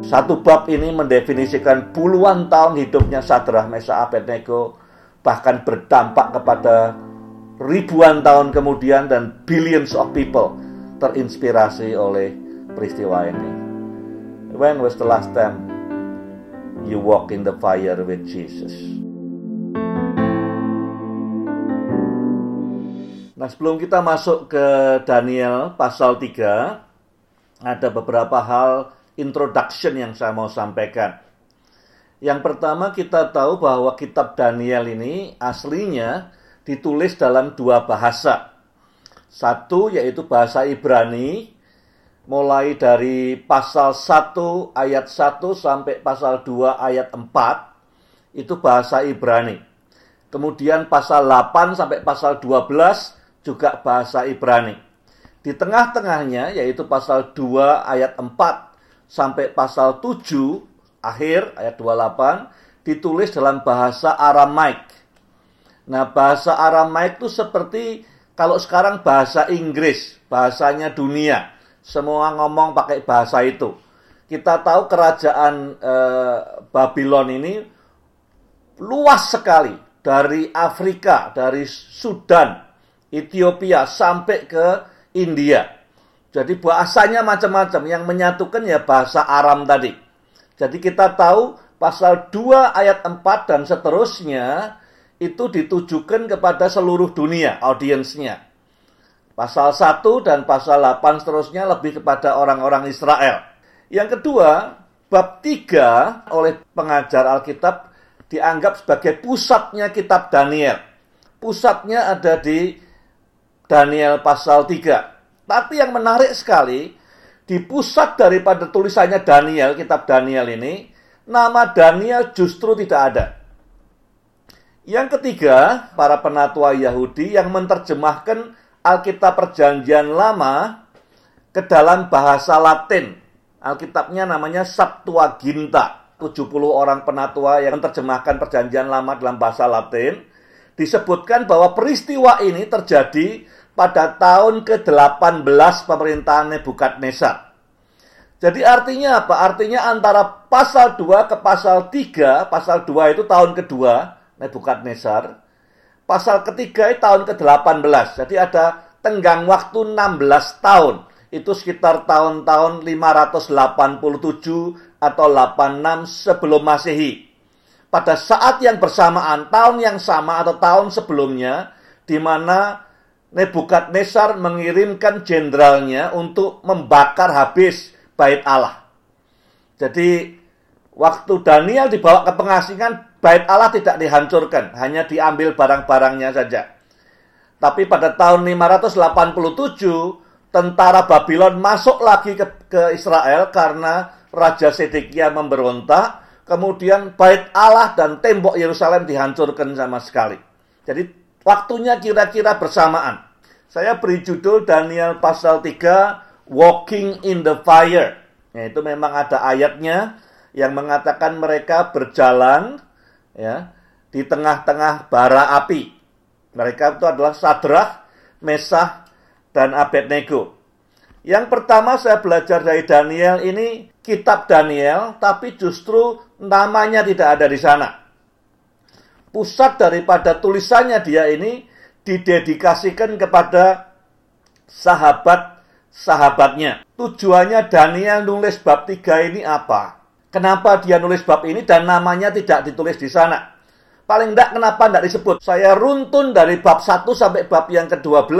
Satu bab ini mendefinisikan puluhan tahun hidupnya Sadrah Mesa Abednego bahkan berdampak kepada ribuan tahun kemudian dan billions of people terinspirasi oleh peristiwa ini. When was the last time you walk in the fire with Jesus? Nah, sebelum kita masuk ke Daniel pasal 3, ada beberapa hal introduction yang saya mau sampaikan. Yang pertama kita tahu bahwa kitab Daniel ini aslinya ditulis dalam dua bahasa. Satu yaitu bahasa Ibrani mulai dari pasal 1 ayat 1 sampai pasal 2 ayat 4 itu bahasa Ibrani. Kemudian pasal 8 sampai pasal 12 juga bahasa Ibrani. Di tengah-tengahnya yaitu pasal 2 ayat 4 sampai pasal 7 akhir ayat 28 ditulis dalam bahasa Aramaik. Nah, bahasa Aramaik itu seperti kalau sekarang bahasa Inggris, bahasanya dunia. Semua ngomong pakai bahasa itu. Kita tahu kerajaan eh, Babylon ini luas sekali dari Afrika, dari Sudan, Ethiopia sampai ke India. Jadi bahasanya macam-macam yang menyatukan ya bahasa Aram tadi. Jadi kita tahu pasal 2 ayat 4 dan seterusnya itu ditujukan kepada seluruh dunia audiensnya. Pasal 1 dan pasal 8 seterusnya lebih kepada orang-orang Israel. Yang kedua, bab 3 oleh pengajar Alkitab dianggap sebagai pusatnya kitab Daniel. Pusatnya ada di Daniel pasal 3. Tapi yang menarik sekali, di pusat daripada tulisannya Daniel, kitab Daniel ini, nama Daniel justru tidak ada. Yang ketiga, para penatua Yahudi yang menerjemahkan Alkitab Perjanjian Lama ke dalam bahasa Latin. Alkitabnya namanya Septuaginta. 70 orang penatua yang menerjemahkan Perjanjian Lama dalam bahasa Latin disebutkan bahwa peristiwa ini terjadi pada tahun ke-18 pemerintahan Nebukadnezar. Jadi artinya apa? Artinya antara pasal 2 ke pasal 3, pasal 2 itu tahun kedua Nebukadnezar, pasal ketiga itu tahun ke-18. Jadi ada tenggang waktu 16 tahun. Itu sekitar tahun-tahun 587 atau 86 sebelum Masehi. Pada saat yang bersamaan, tahun yang sama atau tahun sebelumnya, di mana Nebukadnezar mengirimkan jenderalnya untuk membakar habis bait Allah. Jadi waktu Daniel dibawa ke pengasingan, bait Allah tidak dihancurkan, hanya diambil barang-barangnya saja. Tapi pada tahun 587, tentara Babylon masuk lagi ke, ke Israel karena Raja Sedekia memberontak, kemudian bait Allah dan tembok Yerusalem dihancurkan sama sekali. Jadi Waktunya kira-kira bersamaan. Saya beri judul Daniel pasal 3 Walking in the Fire. Ya, itu memang ada ayatnya yang mengatakan mereka berjalan ya di tengah-tengah bara api. Mereka itu adalah Sadrah, Mesah, dan Abednego. Yang pertama saya belajar dari Daniel ini kitab Daniel, tapi justru namanya tidak ada di sana pusat daripada tulisannya dia ini didedikasikan kepada sahabat-sahabatnya. Tujuannya Daniel nulis bab 3 ini apa? Kenapa dia nulis bab ini dan namanya tidak ditulis di sana? Paling tidak kenapa tidak disebut? Saya runtun dari bab 1 sampai bab yang ke-12.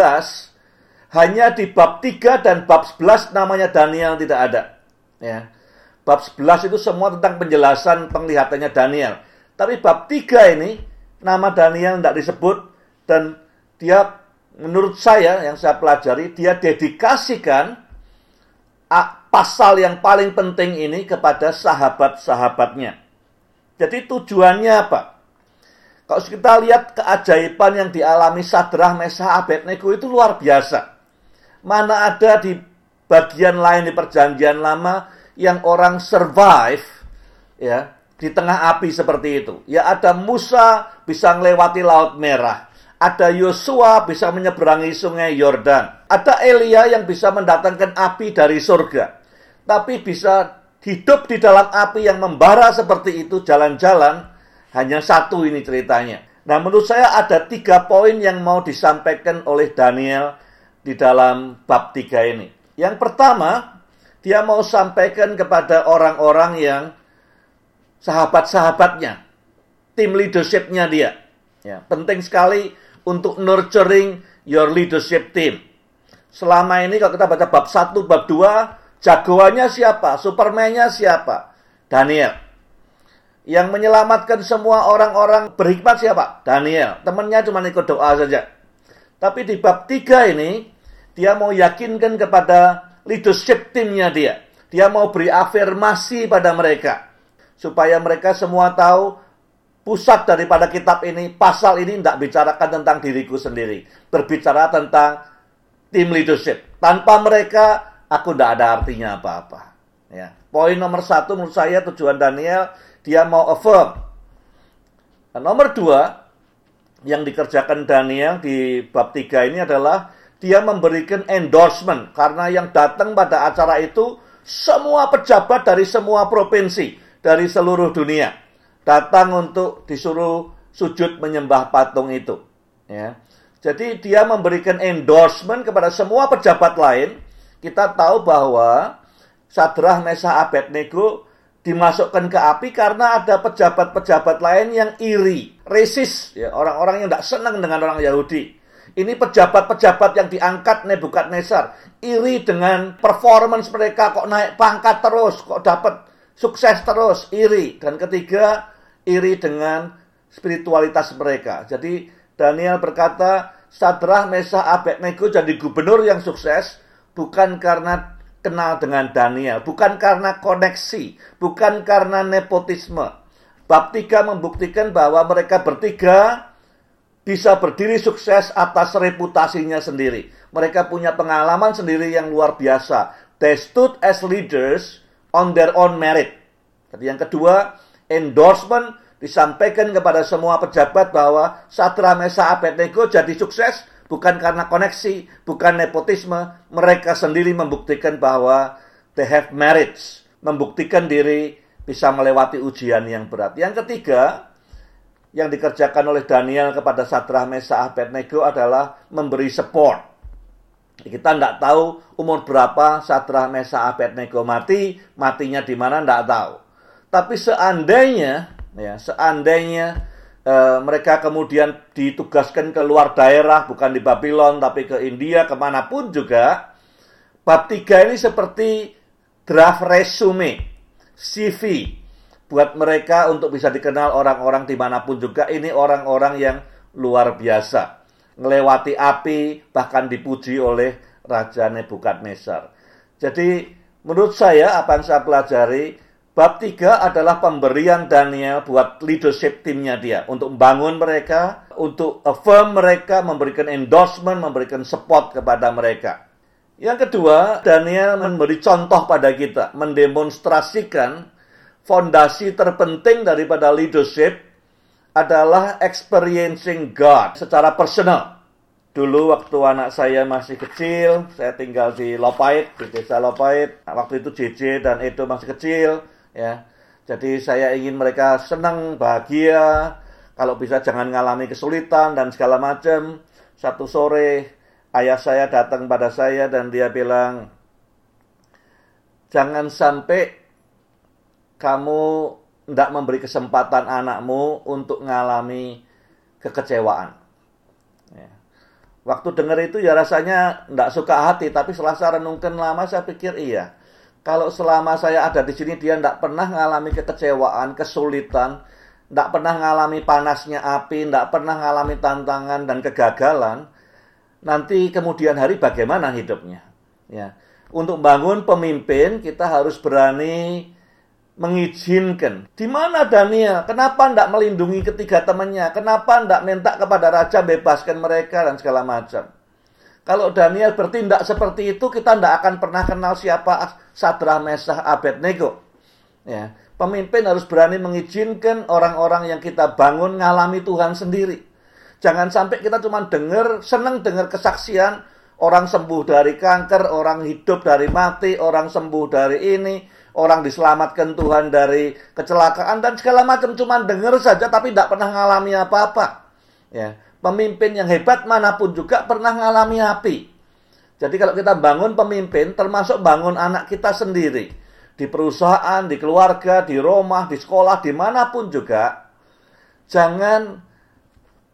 Hanya di bab 3 dan bab 11 namanya Daniel tidak ada. Ya. Bab 11 itu semua tentang penjelasan penglihatannya Daniel. Tapi bab 3 ini nama Daniel tidak disebut dan dia menurut saya yang saya pelajari dia dedikasikan pasal yang paling penting ini kepada sahabat-sahabatnya. Jadi tujuannya apa? Kalau kita lihat keajaiban yang dialami Sadrah, Mesah, Abednego itu luar biasa. Mana ada di bagian lain di perjanjian lama yang orang survive ya di tengah api seperti itu. Ya ada Musa bisa melewati laut merah. Ada Yosua bisa menyeberangi sungai Yordan. Ada Elia yang bisa mendatangkan api dari surga. Tapi bisa hidup di dalam api yang membara seperti itu jalan-jalan hanya satu ini ceritanya. Nah menurut saya ada tiga poin yang mau disampaikan oleh Daniel di dalam bab tiga ini. Yang pertama, dia mau sampaikan kepada orang-orang yang sahabat-sahabatnya, tim leadershipnya dia. Ya, penting sekali untuk nurturing your leadership team. Selama ini kalau kita baca bab 1, bab 2, jagoannya siapa? Supermannya siapa? Daniel. Yang menyelamatkan semua orang-orang berhikmat siapa? Daniel. Temannya cuma ikut doa saja. Tapi di bab 3 ini, dia mau yakinkan kepada leadership timnya dia. Dia mau beri afirmasi pada mereka. Supaya mereka semua tahu pusat daripada kitab ini, pasal ini tidak bicarakan tentang diriku sendiri. Berbicara tentang tim leadership. Tanpa mereka, aku tidak ada artinya apa-apa. Ya. Poin nomor satu menurut saya tujuan Daniel, dia mau affirm. Nah, nomor dua, yang dikerjakan Daniel di bab tiga ini adalah dia memberikan endorsement. Karena yang datang pada acara itu, semua pejabat dari semua provinsi, dari seluruh dunia. Datang untuk disuruh sujud menyembah patung itu. Ya. Jadi dia memberikan endorsement kepada semua pejabat lain. Kita tahu bahwa Sadrah, Mesa, Abednego dimasukkan ke api karena ada pejabat-pejabat lain yang iri, resis, ya, orang-orang yang tidak senang dengan orang Yahudi. Ini pejabat-pejabat yang diangkat Nebukadnezar, iri dengan performance mereka kok naik pangkat terus, kok dapat sukses terus, iri. Dan ketiga, iri dengan spiritualitas mereka. Jadi Daniel berkata, Sadrah, Mesa, Abednego jadi gubernur yang sukses bukan karena kenal dengan Daniel, bukan karena koneksi, bukan karena nepotisme. Bab 3 membuktikan bahwa mereka bertiga bisa berdiri sukses atas reputasinya sendiri. Mereka punya pengalaman sendiri yang luar biasa. They stood as leaders on their own merit. Jadi yang kedua, endorsement disampaikan kepada semua pejabat bahwa Satra Mesa Abednego jadi sukses bukan karena koneksi, bukan nepotisme, mereka sendiri membuktikan bahwa they have merits, membuktikan diri bisa melewati ujian yang berat. Yang ketiga, yang dikerjakan oleh Daniel kepada Satra Mesa Abednego adalah memberi support. Kita tidak tahu umur berapa Satra Mesa Abednego mati, matinya di mana tidak tahu. Tapi seandainya ya seandainya e, mereka kemudian ditugaskan ke luar daerah bukan di Babylon tapi ke India ke mana pun juga bab 3 ini seperti draft resume CV buat mereka untuk bisa dikenal orang-orang di mana pun juga ini orang-orang yang luar biasa melewati api bahkan dipuji oleh Raja Nebukadnezar jadi menurut saya apa yang saya pelajari Bab 3 adalah pemberian Daniel buat leadership timnya dia. Untuk membangun mereka, untuk affirm mereka, memberikan endorsement, memberikan support kepada mereka. Yang kedua, Daniel memberi contoh pada kita. Mendemonstrasikan fondasi terpenting daripada leadership adalah experiencing God secara personal. Dulu waktu anak saya masih kecil, saya tinggal di Lopait, di desa Lopait. Waktu itu JJ dan Edo masih kecil ya. Jadi saya ingin mereka senang, bahagia, kalau bisa jangan ngalami kesulitan dan segala macam. Satu sore ayah saya datang pada saya dan dia bilang, jangan sampai kamu tidak memberi kesempatan anakmu untuk mengalami kekecewaan. Ya. Waktu dengar itu ya rasanya tidak suka hati, tapi setelah saya renungkan lama saya pikir iya kalau selama saya ada di sini dia tidak pernah mengalami kekecewaan, kesulitan, tidak pernah mengalami panasnya api, tidak pernah mengalami tantangan dan kegagalan, nanti kemudian hari bagaimana hidupnya? Ya. Untuk bangun pemimpin kita harus berani mengizinkan. Di mana Daniel? Kenapa tidak melindungi ketiga temannya? Kenapa tidak minta kepada raja bebaskan mereka dan segala macam? Kalau Daniel bertindak seperti itu, kita tidak akan pernah kenal siapa Sadrah, Mesah, Abednego. Ya, pemimpin harus berani mengizinkan orang-orang yang kita bangun ngalami Tuhan sendiri. Jangan sampai kita cuma dengar, senang dengar kesaksian orang sembuh dari kanker, orang hidup dari mati, orang sembuh dari ini, orang diselamatkan Tuhan dari kecelakaan dan segala macam cuma dengar saja tapi tidak pernah mengalami apa-apa. Ya, pemimpin yang hebat mana pun juga pernah mengalami api. Jadi kalau kita bangun pemimpin termasuk bangun anak kita sendiri di perusahaan, di keluarga, di rumah, di sekolah, di mana pun juga, jangan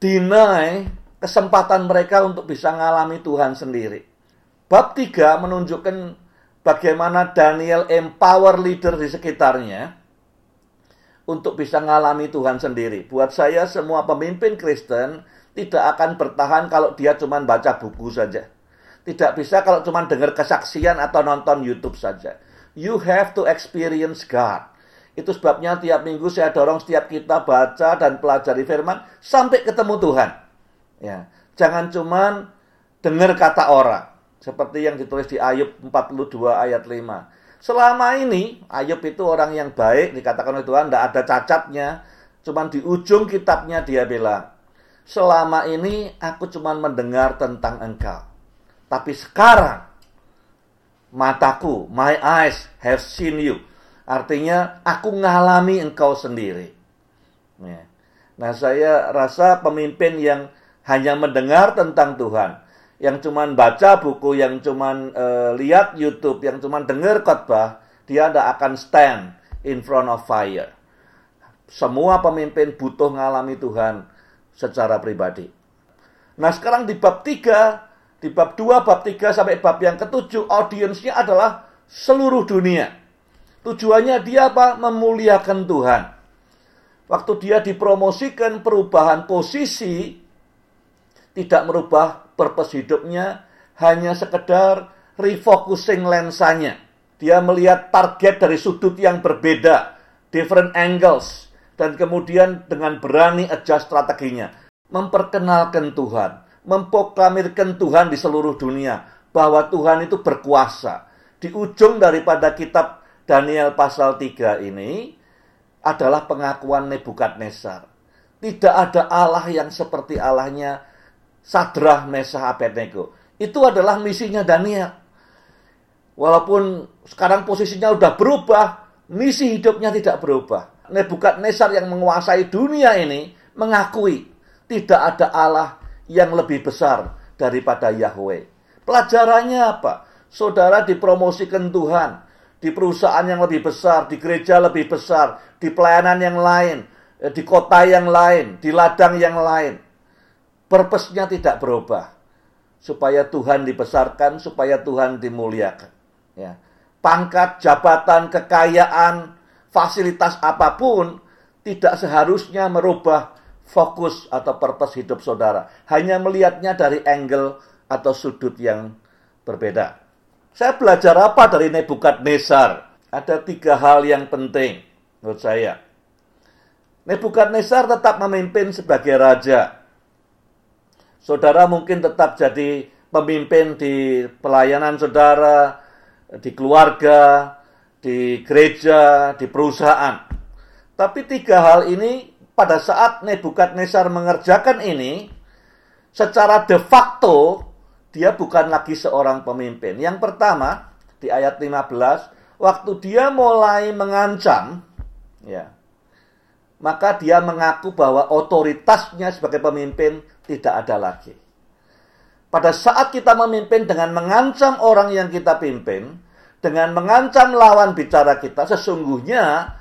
deny kesempatan mereka untuk bisa mengalami Tuhan sendiri. Bab 3 menunjukkan bagaimana Daniel empower leader di sekitarnya untuk bisa mengalami Tuhan sendiri. Buat saya semua pemimpin Kristen tidak akan bertahan kalau dia cuma baca buku saja. Tidak bisa kalau cuma dengar kesaksian atau nonton YouTube saja. You have to experience God. Itu sebabnya tiap minggu saya dorong setiap kita baca dan pelajari firman sampai ketemu Tuhan. Ya, jangan cuma dengar kata orang. Seperti yang ditulis di Ayub 42 ayat 5. Selama ini Ayub itu orang yang baik dikatakan oleh Tuhan tidak ada cacatnya. Cuman di ujung kitabnya dia bilang, selama ini aku cuma mendengar tentang engkau. Tapi sekarang mataku, my eyes have seen you. Artinya aku ngalami engkau sendiri. Ya. Nah saya rasa pemimpin yang hanya mendengar tentang Tuhan, yang cuman baca buku, yang cuman uh, lihat YouTube, yang cuman dengar khotbah, dia tidak akan stand in front of fire. Semua pemimpin butuh ngalami Tuhan secara pribadi. Nah sekarang di bab 3 di bab 2, bab 3 sampai bab yang ketujuh, audiensnya adalah seluruh dunia. Tujuannya dia apa? Memuliakan Tuhan. Waktu dia dipromosikan perubahan posisi, tidak merubah purpose hidupnya, hanya sekedar refocusing lensanya. Dia melihat target dari sudut yang berbeda, different angles, dan kemudian dengan berani adjust strateginya. Memperkenalkan Tuhan memproklamirkan Tuhan di seluruh dunia bahwa Tuhan itu berkuasa. Di ujung daripada kitab Daniel pasal 3 ini adalah pengakuan Nebukadnezar. Tidak ada Allah yang seperti Allahnya Sadrah, Mesah, Abednego. Itu adalah misinya Daniel. Walaupun sekarang posisinya sudah berubah, misi hidupnya tidak berubah. Nebukadnezar yang menguasai dunia ini mengakui tidak ada Allah yang lebih besar daripada Yahweh. Pelajarannya apa? Saudara dipromosikan Tuhan di perusahaan yang lebih besar, di gereja lebih besar, di pelayanan yang lain, eh, di kota yang lain, di ladang yang lain. Purpose-nya tidak berubah. Supaya Tuhan dibesarkan, supaya Tuhan dimuliakan. Ya. Pangkat, jabatan, kekayaan, fasilitas apa pun tidak seharusnya merubah fokus atau purpose hidup saudara. Hanya melihatnya dari angle atau sudut yang berbeda. Saya belajar apa dari Nebukadnezar? Ada tiga hal yang penting menurut saya. Nebukadnezar tetap memimpin sebagai raja. Saudara mungkin tetap jadi pemimpin di pelayanan saudara, di keluarga, di gereja, di perusahaan. Tapi tiga hal ini pada saat Nebukadnezar mengerjakan ini, secara de facto dia bukan lagi seorang pemimpin. Yang pertama, di ayat 15, waktu dia mulai mengancam, ya, maka dia mengaku bahwa otoritasnya sebagai pemimpin tidak ada lagi. Pada saat kita memimpin dengan mengancam orang yang kita pimpin, dengan mengancam lawan bicara kita, sesungguhnya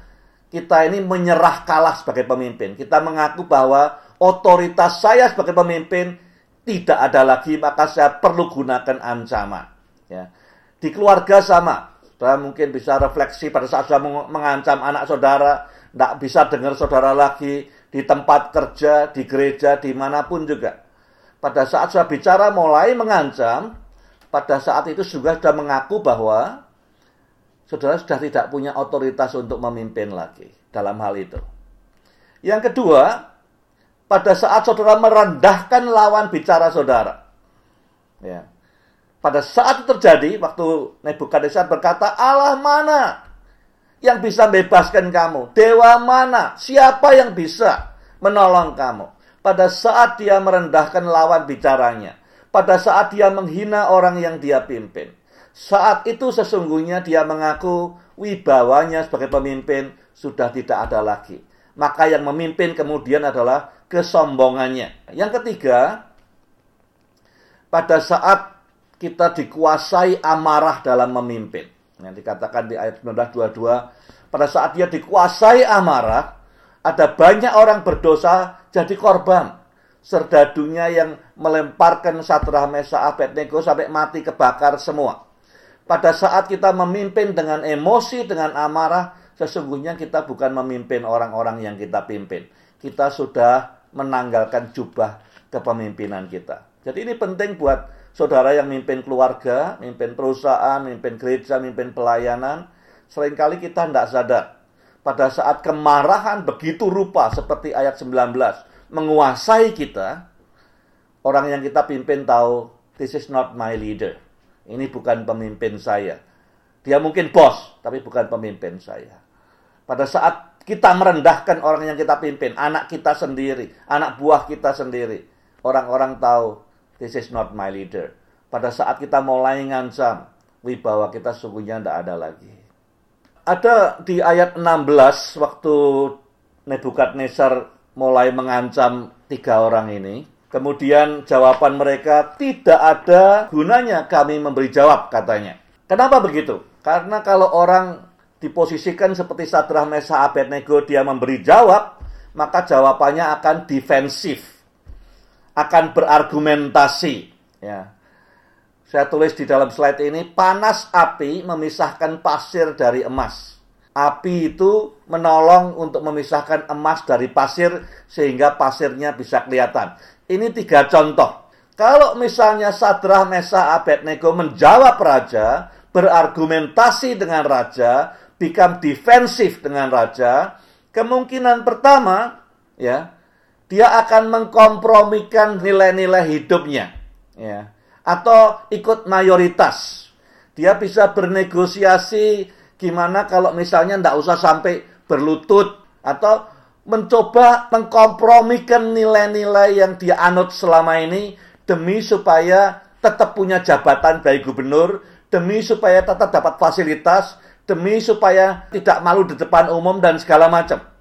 kita ini menyerah kalah sebagai pemimpin. Kita mengaku bahwa otoritas saya sebagai pemimpin tidak ada lagi, maka saya perlu gunakan ancaman. Ya. Di keluarga sama. Saudara mungkin bisa refleksi pada saat saudara mengancam anak saudara, tidak bisa dengar saudara lagi di tempat kerja, di gereja, di mana pun juga. Pada saat saya bicara mulai mengancam, pada saat itu juga sudah mengaku bahwa saudara sudah tidak punya otoritas untuk memimpin lagi dalam hal itu. Yang kedua, pada saat saudara merendahkan lawan bicara saudara. Ya. Pada saat terjadi, waktu Nebukadnezar berkata, Allah mana yang bisa bebaskan kamu? Dewa mana? Siapa yang bisa menolong kamu? Pada saat dia merendahkan lawan bicaranya. Pada saat dia menghina orang yang dia pimpin saat itu sesungguhnya dia mengaku wibawanya sebagai pemimpin sudah tidak ada lagi. Maka yang memimpin kemudian adalah kesombongannya. Yang ketiga, pada saat kita dikuasai amarah dalam memimpin. Yang dikatakan di ayat 1922, pada saat dia dikuasai amarah, ada banyak orang berdosa jadi korban. Serdadunya yang melemparkan Sadrah Mesa Abednego sampai mati kebakar semua. Pada saat kita memimpin dengan emosi, dengan amarah, sesungguhnya kita bukan memimpin orang-orang yang kita pimpin. Kita sudah menanggalkan jubah kepemimpinan kita. Jadi ini penting buat saudara yang mimpin keluarga, mimpin perusahaan, mimpin gereja, mimpin pelayanan. Seringkali kita tidak sadar. Pada saat kemarahan begitu rupa seperti ayat 19 menguasai kita, orang yang kita pimpin tahu, this is not my leader. Ini bukan pemimpin saya. Dia mungkin bos, tapi bukan pemimpin saya. Pada saat kita merendahkan orang yang kita pimpin, anak kita sendiri, anak buah kita sendiri, orang-orang tahu this is not my leader. Pada saat kita mulai ngancam, wibawa kita sungguhnya tidak ada lagi. Ada di ayat 16 waktu Nebukadnezar mulai mengancam tiga orang ini. Kemudian jawaban mereka tidak ada gunanya kami memberi jawab katanya. Kenapa begitu? Karena kalau orang diposisikan seperti Sadrah Mesa Abednego dia memberi jawab, maka jawabannya akan defensif. Akan berargumentasi, ya. Saya tulis di dalam slide ini, panas api memisahkan pasir dari emas. Api itu menolong untuk memisahkan emas dari pasir sehingga pasirnya bisa kelihatan. Ini tiga contoh. Kalau misalnya Sadrah Mesa Abednego menjawab raja, berargumentasi dengan raja, become defensif dengan raja, kemungkinan pertama ya, dia akan mengkompromikan nilai-nilai hidupnya, ya, atau ikut mayoritas. Dia bisa bernegosiasi gimana kalau misalnya tidak usah sampai berlutut atau mencoba mengkompromikan nilai-nilai yang dia anut selama ini demi supaya tetap punya jabatan baik gubernur, demi supaya tetap dapat fasilitas, demi supaya tidak malu di depan umum dan segala macam.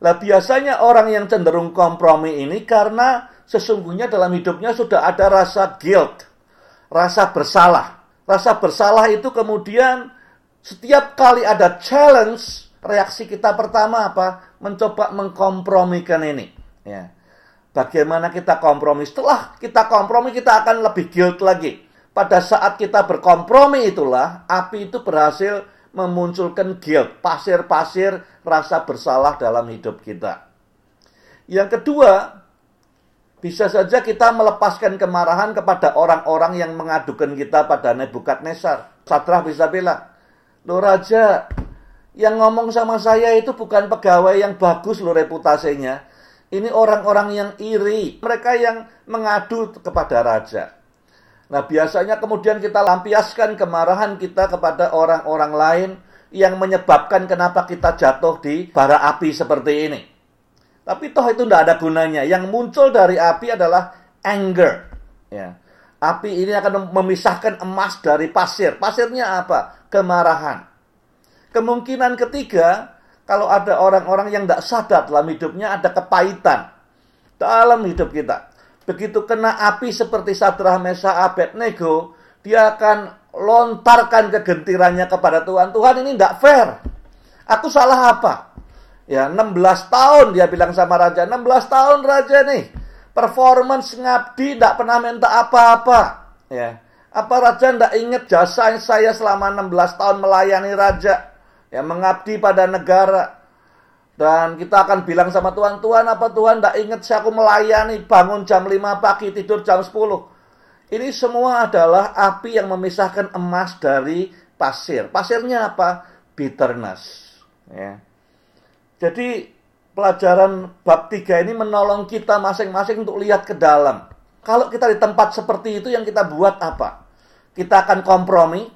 Lah biasanya orang yang cenderung kompromi ini karena sesungguhnya dalam hidupnya sudah ada rasa guilt, rasa bersalah. Rasa bersalah itu kemudian setiap kali ada challenge, reaksi kita pertama apa? Mencoba mengkompromikan ini. Ya. Bagaimana kita kompromi? Setelah kita kompromi, kita akan lebih guilt lagi. Pada saat kita berkompromi itulah, api itu berhasil memunculkan guilt, pasir-pasir rasa bersalah dalam hidup kita. Yang kedua, bisa saja kita melepaskan kemarahan kepada orang-orang yang mengadukan kita pada Nebukadnezar. Satrah bisa bilang, Loh Raja, yang ngomong sama saya itu bukan pegawai yang bagus loh reputasinya. Ini orang-orang yang iri. Mereka yang mengadu kepada Raja. Nah, biasanya kemudian kita lampiaskan kemarahan kita kepada orang-orang lain yang menyebabkan kenapa kita jatuh di bara api seperti ini. Tapi toh itu tidak ada gunanya. Yang muncul dari api adalah anger. Ya. Api ini akan memisahkan emas dari pasir. Pasirnya apa? Kemarahan. Kemungkinan ketiga, kalau ada orang-orang yang tidak sadar dalam hidupnya, ada kepahitan dalam hidup kita begitu kena api seperti Sadrah Mesa Abednego, dia akan lontarkan kegentirannya kepada Tuhan. Tuhan ini tidak fair. Aku salah apa? Ya, 16 tahun dia bilang sama raja, 16 tahun raja nih. Performance ngabdi tidak pernah minta apa-apa. Ya. Apa raja tidak ingat jasa saya selama 16 tahun melayani raja? Ya, mengabdi pada negara. Dan kita akan bilang sama Tuhan, Tuhan apa Tuhan tidak ingat saya aku melayani, bangun jam 5 pagi, tidur jam 10. Ini semua adalah api yang memisahkan emas dari pasir. Pasirnya apa? Bitterness. Ya. Jadi pelajaran bab 3 ini menolong kita masing-masing untuk lihat ke dalam. Kalau kita di tempat seperti itu yang kita buat apa? Kita akan kompromi.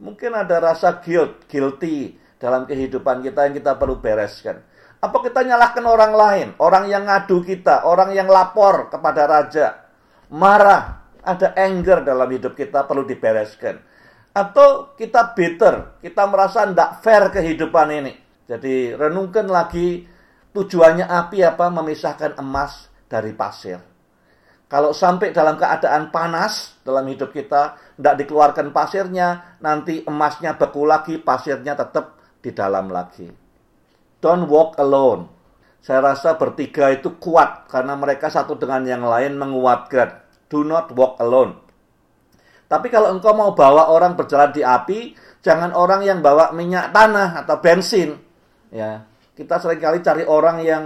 Mungkin ada rasa guilt, guilty, dalam kehidupan kita yang kita perlu bereskan. Apa kita nyalahkan orang lain, orang yang ngadu kita, orang yang lapor kepada raja, marah, ada anger dalam hidup kita perlu dibereskan. Atau kita bitter, kita merasa tidak fair kehidupan ini. Jadi renungkan lagi tujuannya api apa? Memisahkan emas dari pasir. Kalau sampai dalam keadaan panas dalam hidup kita, tidak dikeluarkan pasirnya, nanti emasnya beku lagi, pasirnya tetap di dalam lagi. Don't walk alone. Saya rasa bertiga itu kuat karena mereka satu dengan yang lain menguatkan. Do not walk alone. Tapi kalau engkau mau bawa orang berjalan di api, jangan orang yang bawa minyak tanah atau bensin. Ya, kita sering kali cari orang yang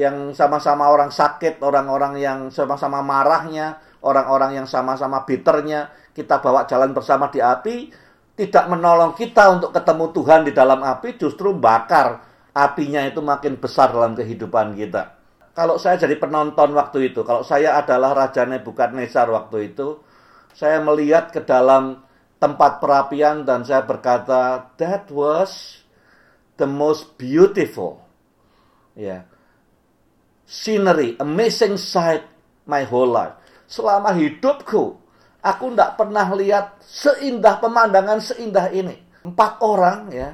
yang sama-sama orang sakit, orang-orang yang sama-sama marahnya, orang-orang yang sama-sama bitternya, kita bawa jalan bersama di api, tidak menolong kita untuk ketemu Tuhan di dalam api, justru bakar apinya itu makin besar dalam kehidupan kita. Kalau saya jadi penonton waktu itu, kalau saya adalah Raja Nebukadnezar waktu itu, saya melihat ke dalam tempat perapian dan saya berkata, that was the most beautiful. Yeah scenery, amazing sight my whole life. Selama hidupku, aku tidak pernah lihat seindah pemandangan seindah ini. Empat orang ya,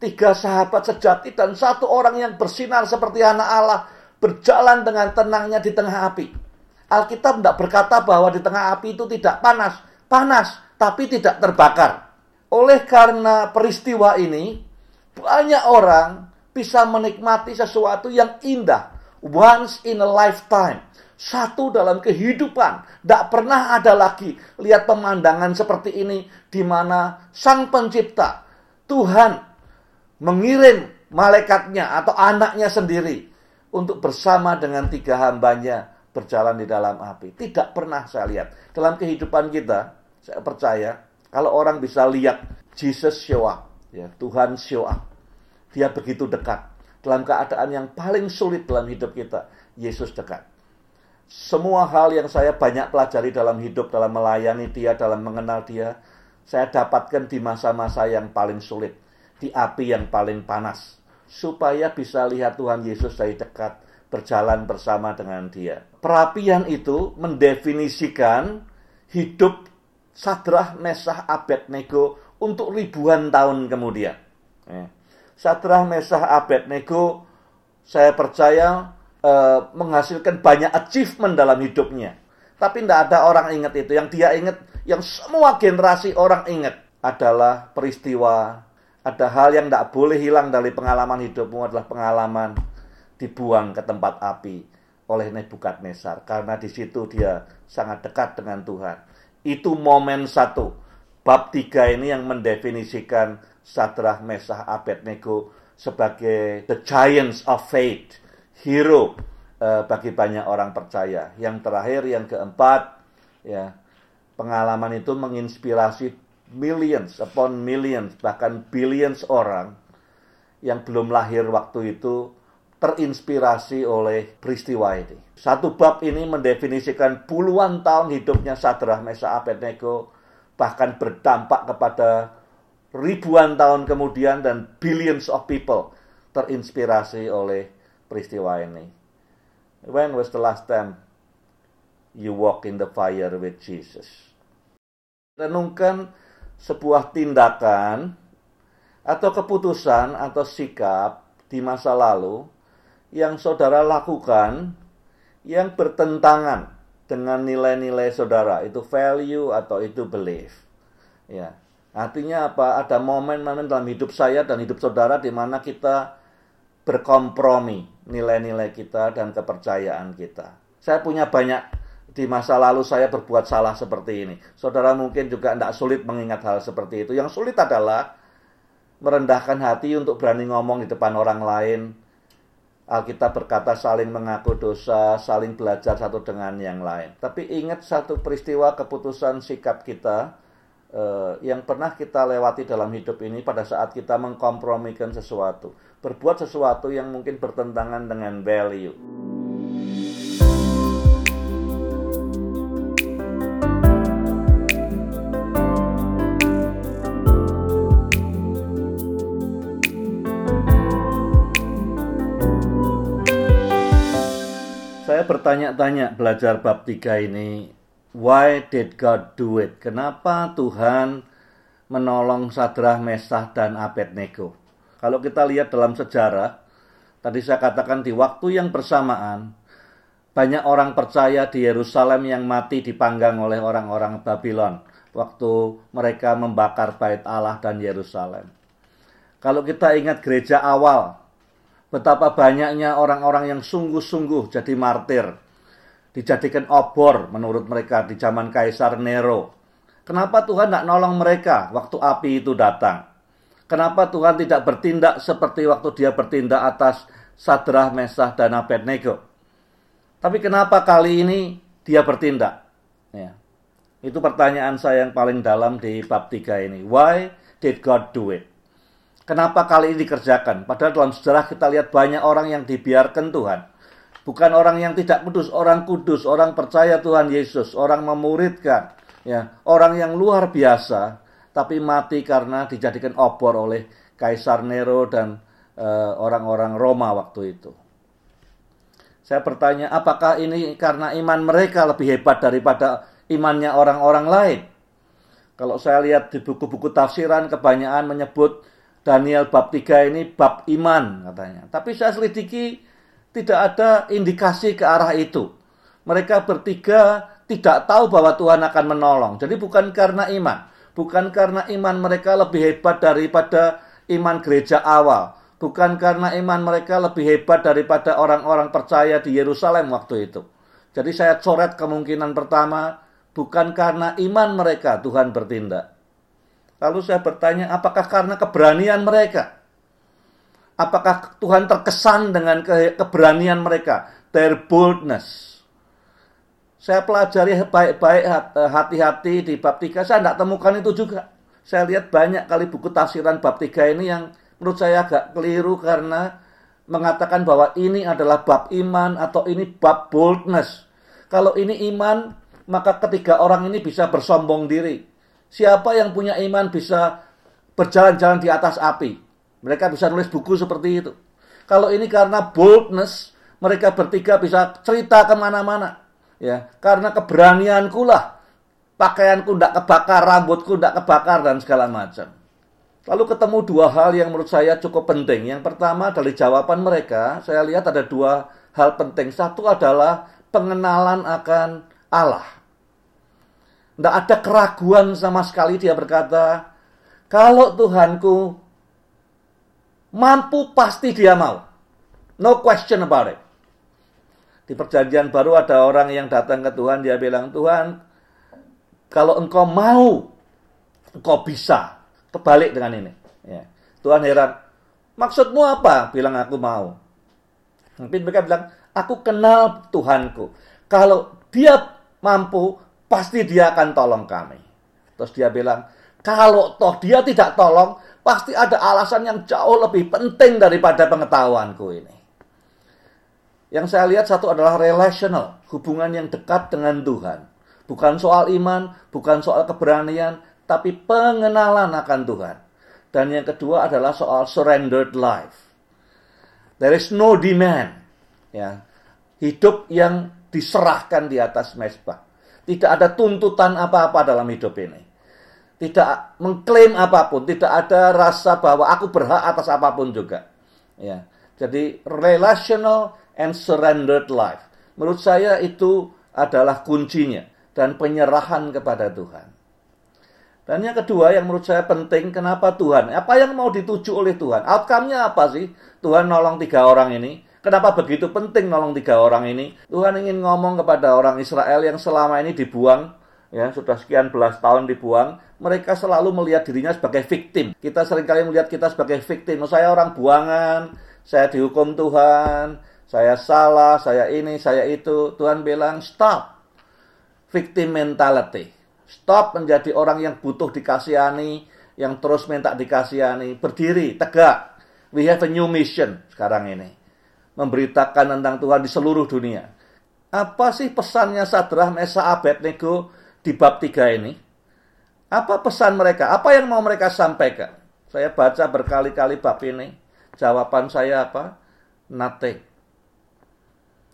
tiga sahabat sejati dan satu orang yang bersinar seperti anak Allah berjalan dengan tenangnya di tengah api. Alkitab tidak berkata bahwa di tengah api itu tidak panas, panas tapi tidak terbakar. Oleh karena peristiwa ini, banyak orang bisa menikmati sesuatu yang indah, Once in a lifetime. Satu dalam kehidupan. Tidak pernah ada lagi lihat pemandangan seperti ini di mana sang pencipta, Tuhan, mengirim malaikatnya atau anaknya sendiri untuk bersama dengan tiga hambanya berjalan di dalam api. Tidak pernah saya lihat. Dalam kehidupan kita, saya percaya kalau orang bisa lihat Jesus show up, ya, Tuhan show up. Dia begitu dekat dalam keadaan yang paling sulit dalam hidup kita, Yesus dekat. Semua hal yang saya banyak pelajari dalam hidup, dalam melayani dia, dalam mengenal dia, saya dapatkan di masa-masa yang paling sulit, di api yang paling panas, supaya bisa lihat Tuhan Yesus dari dekat, berjalan bersama dengan dia. Perapian itu mendefinisikan hidup Sadrah, Mesah, Abednego untuk ribuan tahun kemudian. Eh. Sadrah, Mesah, Abednego, saya percaya eh, menghasilkan banyak achievement dalam hidupnya. Tapi tidak ada orang ingat itu. Yang dia ingat, yang semua generasi orang ingat adalah peristiwa. Ada hal yang tidak boleh hilang dari pengalaman hidupmu adalah pengalaman dibuang ke tempat api oleh Nebukadnezar. Karena di situ dia sangat dekat dengan Tuhan. Itu momen satu. Bab tiga ini yang mendefinisikan Sadrah, Mesah, Abednego sebagai the giants of faith, hero uh, bagi banyak orang percaya. Yang terakhir, yang keempat, ya pengalaman itu menginspirasi millions upon millions, bahkan billions orang yang belum lahir waktu itu terinspirasi oleh peristiwa ini. Satu bab ini mendefinisikan puluhan tahun hidupnya Sadrah, Mesah, Abednego, bahkan berdampak kepada ribuan tahun kemudian dan billions of people terinspirasi oleh peristiwa ini. When was the last time you walk in the fire with Jesus? Renungkan sebuah tindakan atau keputusan atau sikap di masa lalu yang saudara lakukan yang bertentangan dengan nilai-nilai saudara, itu value atau itu belief. Ya. Artinya apa? Ada momen-momen dalam hidup saya dan hidup saudara di mana kita berkompromi nilai-nilai kita dan kepercayaan kita. Saya punya banyak di masa lalu saya berbuat salah seperti ini. Saudara mungkin juga tidak sulit mengingat hal seperti itu. Yang sulit adalah merendahkan hati untuk berani ngomong di depan orang lain. Alkitab berkata saling mengaku dosa, saling belajar satu dengan yang lain. Tapi ingat satu peristiwa keputusan sikap kita uh, yang pernah kita lewati dalam hidup ini pada saat kita mengkompromikan sesuatu, berbuat sesuatu yang mungkin bertentangan dengan value. Saya bertanya-tanya belajar bab 3 ini Why did God do it? Kenapa Tuhan menolong Sadrah, Mesah, dan Abednego. Kalau kita lihat dalam sejarah, tadi saya katakan di waktu yang bersamaan, banyak orang percaya di Yerusalem yang mati dipanggang oleh orang-orang Babylon waktu mereka membakar bait Allah dan Yerusalem. Kalau kita ingat gereja awal, betapa banyaknya orang-orang yang sungguh-sungguh jadi martir, dijadikan obor menurut mereka di zaman Kaisar Nero. Kenapa Tuhan tidak nolong mereka waktu api itu datang? Kenapa Tuhan tidak bertindak seperti waktu dia bertindak atas Sadrah, Mesah, dan Abednego? Tapi kenapa kali ini dia bertindak? Ya. Itu pertanyaan saya yang paling dalam di bab 3 ini. Why did God do it? Kenapa kali ini dikerjakan? Padahal dalam sejarah kita lihat banyak orang yang dibiarkan Tuhan. Bukan orang yang tidak kudus, orang kudus, orang percaya Tuhan Yesus, orang memuridkan, ya, orang yang luar biasa, tapi mati karena dijadikan obor oleh Kaisar Nero dan eh, orang-orang uh, Roma waktu itu. Saya bertanya, apakah ini karena iman mereka lebih hebat daripada imannya orang-orang lain? Kalau saya lihat di buku-buku tafsiran, kebanyakan menyebut Daniel bab 3 ini bab iman katanya. Tapi saya selidiki tidak ada indikasi ke arah itu. Mereka bertiga tidak tahu bahwa Tuhan akan menolong. Jadi bukan karena iman. Bukan karena iman mereka lebih hebat daripada iman gereja awal bukan karena iman mereka lebih hebat daripada orang-orang percaya di Yerusalem waktu itu. Jadi saya coret kemungkinan pertama, bukan karena iman mereka Tuhan bertindak. Lalu saya bertanya, apakah karena keberanian mereka? Apakah Tuhan terkesan dengan ke keberanian mereka? Their boldness. Saya pelajari baik-baik hati-hati di bab 3, saya tidak temukan itu juga. Saya lihat banyak kali buku tafsiran bab 3 ini yang menurut saya agak keliru karena mengatakan bahwa ini adalah bab iman atau ini bab boldness. Kalau ini iman, maka ketiga orang ini bisa bersombong diri. Siapa yang punya iman bisa berjalan-jalan di atas api. Mereka bisa nulis buku seperti itu. Kalau ini karena boldness, mereka bertiga bisa cerita ke mana-mana. Ya, karena keberanianku lah. Pakaianku tidak kebakar, rambutku tidak kebakar, dan segala macam. Lalu ketemu dua hal yang menurut saya cukup penting. Yang pertama dari jawaban mereka, saya lihat ada dua hal penting. Satu adalah pengenalan akan Allah. Tidak ada keraguan sama sekali dia berkata, kalau Tuhanku mampu pasti dia mau. No question about it. Di perjanjian baru ada orang yang datang ke Tuhan, dia bilang, Tuhan, kalau engkau mau, engkau bisa Kebalik dengan ini. Ya. Tuhan heran. Maksudmu apa? Bilang aku mau. Mungkin mereka bilang, aku kenal Tuhanku. Kalau dia mampu, pasti dia akan tolong kami. Terus dia bilang, kalau toh dia tidak tolong, pasti ada alasan yang jauh lebih penting daripada pengetahuanku ini. Yang saya lihat satu adalah relational, hubungan yang dekat dengan Tuhan. Bukan soal iman, bukan soal keberanian, tapi pengenalan akan Tuhan. Dan yang kedua adalah soal surrendered life. There is no demand. Ya. Hidup yang diserahkan di atas mesbah. Tidak ada tuntutan apa-apa dalam hidup ini. Tidak mengklaim apa pun, tidak ada rasa bahwa aku berhak atas apa pun juga. Ya. Jadi relational and surrendered life. Menurut saya itu adalah kuncinya dan penyerahan kepada Tuhan. Dan yang kedua yang menurut saya penting, kenapa Tuhan? Apa yang mau dituju oleh Tuhan? Outcome-nya apa sih? Tuhan nolong tiga orang ini. Kenapa begitu penting nolong tiga orang ini? Tuhan ingin ngomong kepada orang Israel yang selama ini dibuang, ya sudah sekian belas tahun dibuang. Mereka selalu melihat dirinya sebagai victim. Kita sering kali melihat kita sebagai victim. Saya orang buangan, saya dihukum Tuhan, saya salah, saya ini, saya itu. Tuhan bilang, stop. Victim mentality Stop menjadi orang yang butuh dikasihani, yang terus minta dikasihani. Berdiri, tegak. We have a new mission sekarang ini. Memberitakan tentang Tuhan di seluruh dunia. Apa sih pesannya Sadrah, Mesa, Abednego di bab 3 ini? Apa pesan mereka? Apa yang mau mereka sampaikan? Saya baca berkali-kali bab ini. Jawaban saya apa? Nothing.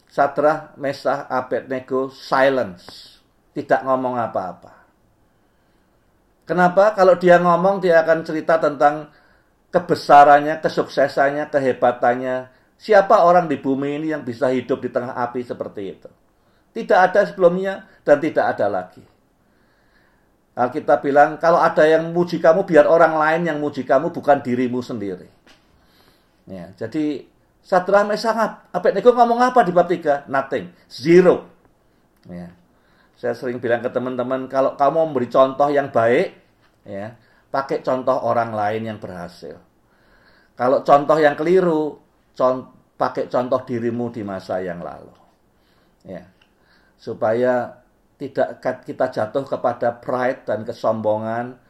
Sadrah, Mesah, Abednego, silence. Tidak ngomong apa-apa. Kenapa? Kalau dia ngomong dia akan cerita tentang kebesarannya, kesuksesannya, kehebatannya. Siapa orang di bumi ini yang bisa hidup di tengah api seperti itu? Tidak ada sebelumnya dan tidak ada lagi. Alkitab bilang, kalau ada yang muji kamu, biar orang lain yang muji kamu, bukan dirimu sendiri. Ya, jadi Sadrah Mesang Abednego ngomong apa di bab 3? Nothing. Zero. Ya. Saya sering bilang ke teman-teman, kalau kamu memberi contoh yang baik, ya, pakai contoh orang lain yang berhasil. Kalau contoh yang keliru, con pakai contoh dirimu di masa yang lalu. Ya. Supaya tidak kita jatuh kepada pride dan kesombongan,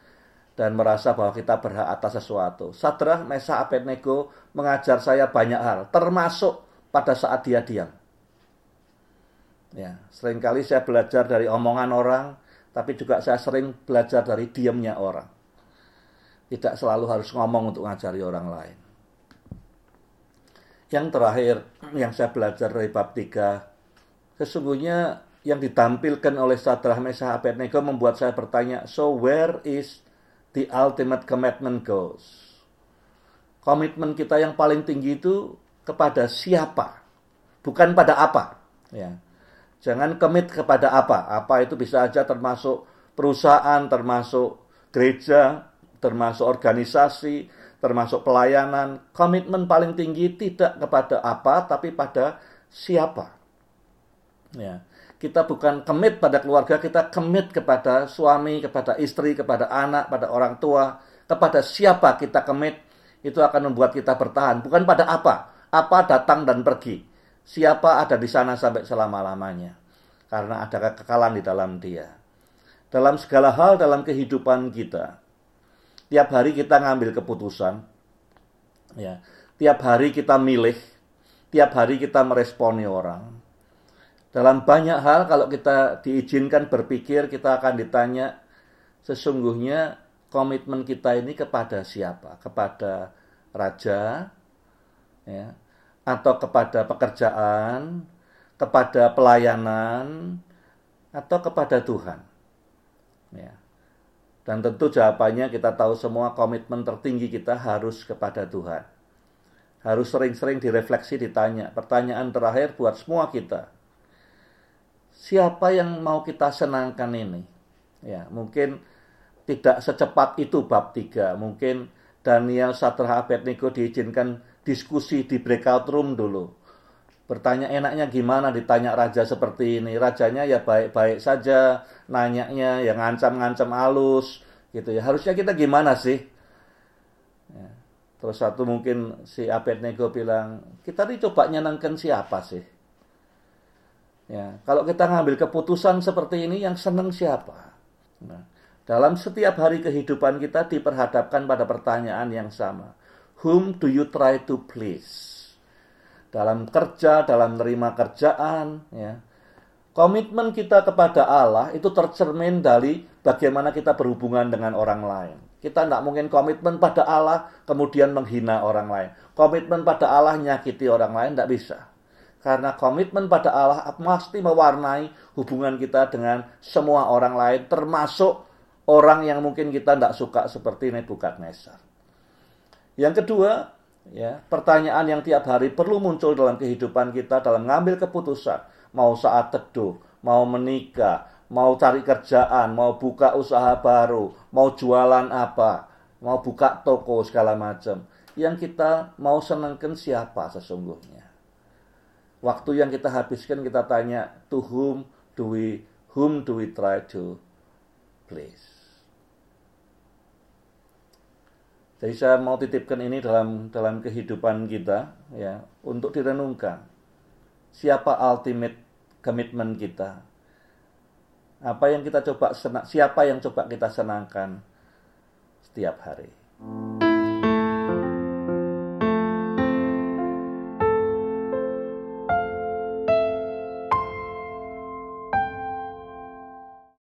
dan merasa bahwa kita berhak atas sesuatu. Sadrah, Mesa, Abednego mengajar saya banyak hal, termasuk pada saat dia diam. Ya, sering kali saya belajar dari omongan orang, tapi juga saya sering belajar dari diamnya orang. Tidak selalu harus ngomong untuk ngajari orang lain. Yang terakhir yang saya belajar dari bab 3, sesungguhnya yang ditampilkan oleh Sadrah Mesa Abednego membuat saya bertanya, so where is the ultimate commitment goes. Komitmen kita yang paling tinggi itu kepada siapa, bukan pada apa. Ya. Jangan komit kepada apa. Apa itu bisa aja termasuk perusahaan, termasuk gereja, termasuk organisasi, termasuk pelayanan. Komitmen paling tinggi tidak kepada apa, tapi pada siapa. Ya kita bukan kemit pada keluarga, kita kemit kepada suami, kepada istri, kepada anak, pada orang tua, kepada siapa kita kemit, itu akan membuat kita bertahan. Bukan pada apa, apa datang dan pergi. Siapa ada di sana sampai selama-lamanya. Karena ada kekekalan di dalam dia. Dalam segala hal dalam kehidupan kita. Tiap hari kita ngambil keputusan. Ya, tiap hari kita milih. Tiap hari kita meresponi orang dalam banyak hal kalau kita diizinkan berpikir kita akan ditanya sesungguhnya komitmen kita ini kepada siapa? Kepada raja ya, atau kepada pekerjaan, kepada pelayanan atau kepada Tuhan. Ya. Dan tentu jawabannya kita tahu semua komitmen tertinggi kita harus kepada Tuhan. Harus sering-sering direfleksi ditanya. Pertanyaan terakhir buat semua kita siapa yang mau kita senangkan ini? Ya, mungkin tidak secepat itu bab 3. Mungkin Daniel Satrah Abednego diizinkan diskusi di breakout room dulu. Bertanya enaknya gimana ditanya raja seperti ini. Rajanya ya baik-baik saja, nanyanya ya ngancam-ngancam halus gitu ya. Harusnya kita gimana sih? Ya. Terus satu mungkin si Abednego bilang, kita ini coba nyenangkan siapa sih? Ya, kalau kita ngambil keputusan seperti ini yang senang siapa? Nah, dalam setiap hari kehidupan kita diperhadapkan pada pertanyaan yang sama. Whom do you try to please? Dalam kerja, dalam menerima kerjaan, ya. Komitmen kita kepada Allah itu tercermin dari bagaimana kita berhubungan dengan orang lain. Kita tidak mungkin komitmen pada Allah kemudian menghina orang lain. Komitmen pada Allah nyakiti orang lain tidak bisa. Karena komitmen pada Allah pasti mewarnai hubungan kita dengan semua orang lain, termasuk orang yang mungkin kita tidak suka seperti Nebukadnezar. Yang kedua, ya, pertanyaan yang tiap hari perlu muncul dalam kehidupan kita dalam mengambil keputusan, mau saat teduh, mau menikah, mau cari kerjaan, mau buka usaha baru, mau jualan apa, mau buka toko segala macam. Yang kita mau senangkan siapa sesungguhnya? Waktu yang kita habiskan kita tanya to whom do we whom do we try to please. Jadi saya mau titipkan ini dalam dalam kehidupan kita ya untuk direnungkan. Siapa ultimate komitmen kita? Apa yang kita coba senang, siapa yang coba kita senangkan setiap hari?